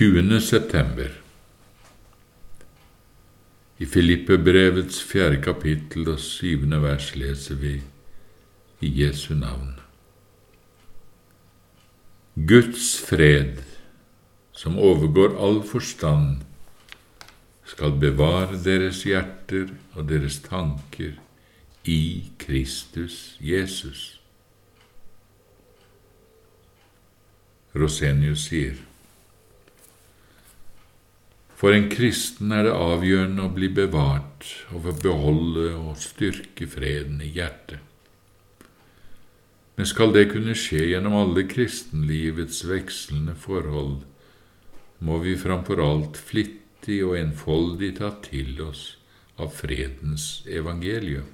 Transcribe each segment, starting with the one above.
20. september I Filippebrevets fjerde kapittel og syvende vers leser vi i Jesu navn. Guds fred, som overgår all forstand, skal bevare deres hjerter og deres tanker i Kristus Jesus. Rosenius sier for en kristen er det avgjørende å bli bevart og få beholde og styrke freden i hjertet. Men skal det kunne skje gjennom alle kristenlivets vekslende forhold, må vi framfor alt flittig og enfoldig ta til oss av fredens evangelium.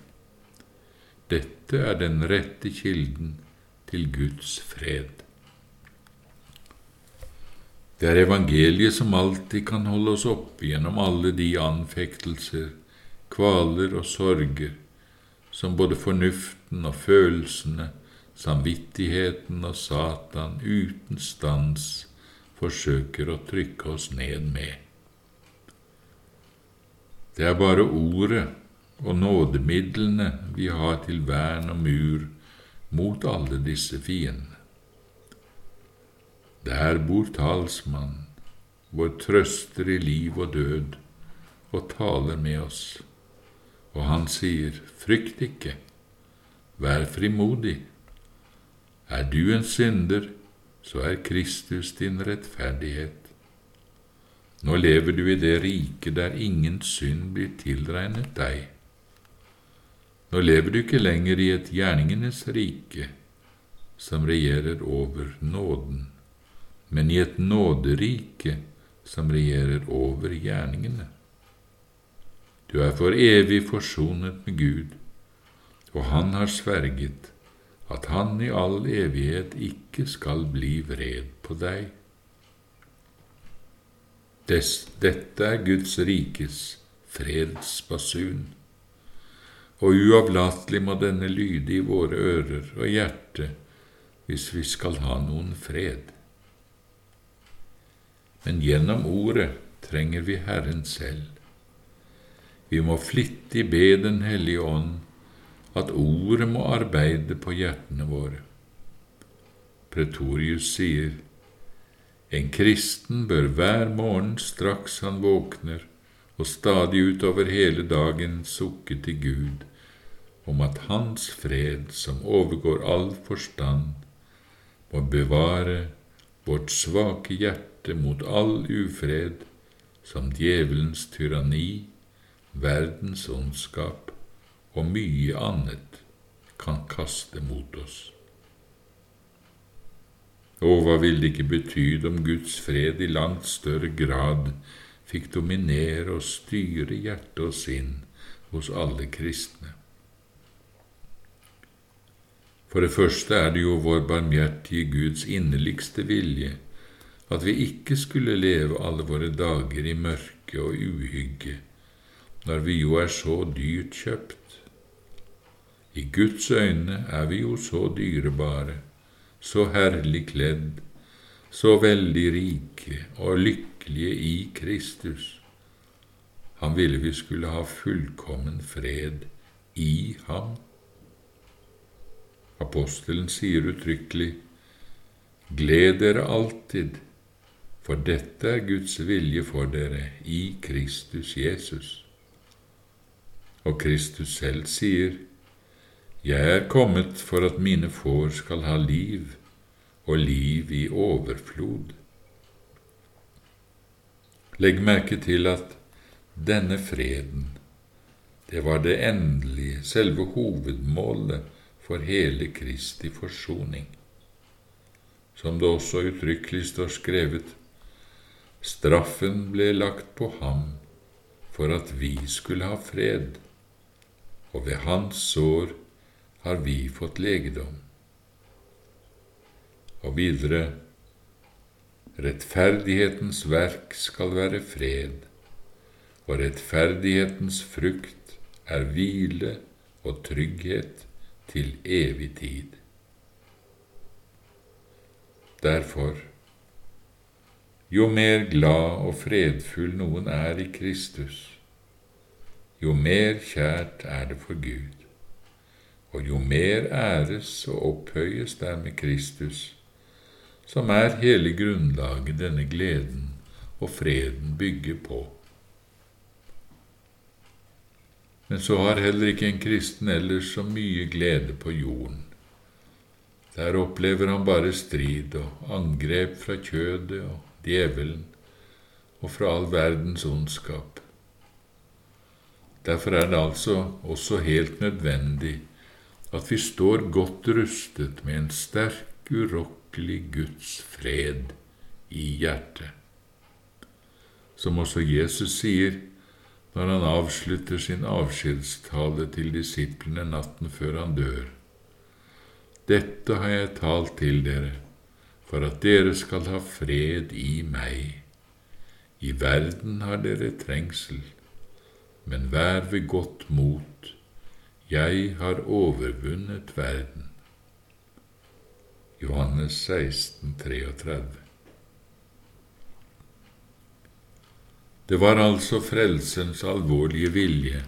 Dette er den rette kilden til Guds fred. Det er evangeliet som alltid kan holde oss oppe gjennom alle de anfektelser, kvaler og sorger som både fornuften og følelsene, samvittigheten og Satan uten stans forsøker å trykke oss ned med. Det er bare ordet og nådemidlene vi har til vern og mur mot alle disse fiendene. Der bor talsmann, vår trøster i liv og død, og taler med oss. Og han sier, Frykt ikke, vær frimodig. Er du en synder, så er Kristus din rettferdighet. Nå lever du i det riket der ingen synd blir tilregnet deg. Nå lever du ikke lenger i et gjerningenes rike som regjerer over nåden men i et nåderike som regjerer over gjerningene. Du er for evig forsonet med Gud, og Han har sverget at Han i all evighet ikke skal bli vred på deg. Dette er Guds rikes fredsbasun, og uavlatelig må denne lyde i våre ører og hjerte hvis vi skal ha noen fred men gjennom Ordet trenger vi Herren selv. Vi må flittig be Den hellige ånd at Ordet må arbeide på hjertene våre. Pretorius sier, en kristen bør hver morgen straks han våkner, og stadig utover hele dagen sukke til Gud om at Hans fred, som overgår all forstand, må bevare vårt svake hjerte hjerte mot all ufred, som djevelens tyranni, verdens ondskap og mye annet kan kaste mot oss. Og hva ville det ikke betydd om Guds fred i langt større grad fikk dominere og styre hjerte og sinn hos alle kristne? For det første er det jo vår barmhjertige Guds inderligste vilje at vi ikke skulle leve alle våre dager i mørke og uhygge, når vi jo er så dyrt kjøpt. I Guds øyne er vi jo så dyrebare, så herlig kledd, så veldig rike og lykkelige i Kristus. Han ville vi skulle ha fullkommen fred i ham. Apostelen sier uttrykkelig, Gled dere alltid, for dette er Guds vilje for dere i Kristus Jesus. Og Kristus selv sier, Jeg er kommet for at mine får skal ha liv, og liv i overflod. Legg merke til at denne freden, det var det endelige, selve hovedmålet for hele Kristi forsoning. Som det også uttrykkelig står skrevet, Straffen ble lagt på ham for at vi skulle ha fred, og ved hans sår har vi fått legedom. Og videre, rettferdighetens verk skal være fred, og rettferdighetens frukt er hvile og trygghet til evig tid. Derfor, Jo mer glad og fredfull noen er i Kristus, jo mer kjært er det for Gud, og jo mer æres og opphøyes der med Kristus, som er hele grunnlaget denne gleden og freden bygger på. Men så har heller ikke en kristen ellers så mye glede på jorden. Der opplever han bare strid og angrep fra kjødet og djevelen og fra all verdens ondskap. Derfor er det altså også helt nødvendig at vi står godt rustet med en sterk, urokkelig Guds fred i hjertet. Som også Jesus sier når han avslutter sin avskjedstale til disiplene natten før han dør. Dette har jeg talt til dere, for at dere skal ha fred i meg. I verden har dere trengsel, men vær ved godt mot, jeg har overvunnet verden. Johannes 16, 33. Det var altså Frelsens alvorlige vilje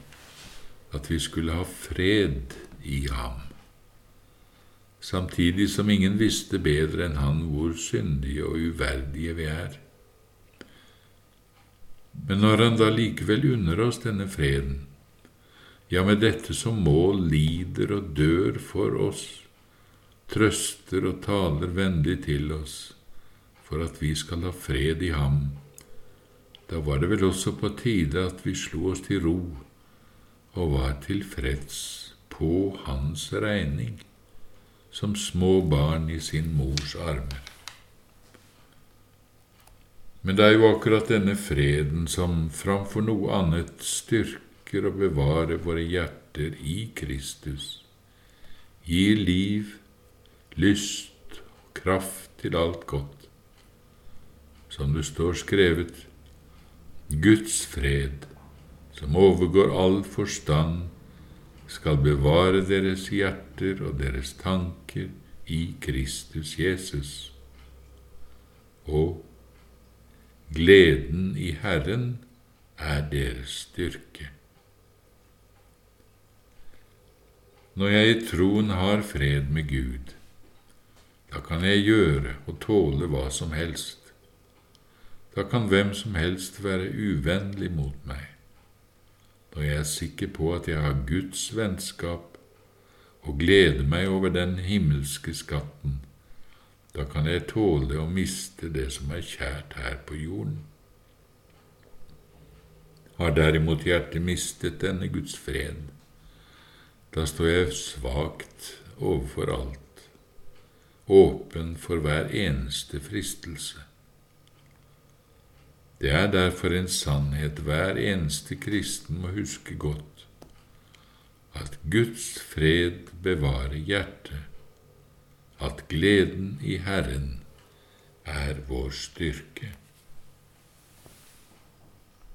at vi skulle ha fred i ham samtidig som ingen visste bedre enn han hvor syndige og uverdige vi er. Men når han da likevel unner oss denne freden, ja, med dette som mål lider og dør for oss, trøster og taler vennlig til oss, for at vi skal ha fred i ham, da var det vel også på tide at vi slo oss til ro og var tilfreds på hans regning som små barn i sin mors armer. Men det er jo akkurat denne freden som framfor noe annet styrker og bevarer våre hjerter i Kristus, gir liv, lyst og kraft til alt godt. Som det står skrevet, Guds fred, som overgår all forstand, skal bevare deres hjerter og deres tanker i Kristus Jesus. Og gleden i Herren er deres styrke. Når jeg i troen har fred med Gud, da kan jeg gjøre og tåle hva som helst. Da kan hvem som helst være uvennlig mot meg når jeg er sikker på at jeg har Guds vennskap og gleder meg over den himmelske skatten, da kan jeg tåle å miste det som er kjært her på jorden. Har derimot hjertet mistet denne Guds fred, da står jeg svakt overfor alt, åpen for hver eneste fristelse. Det er derfor en sannhet hver eneste kristen må huske godt, at Guds fred bevarer hjertet, at gleden i Herren er vår styrke.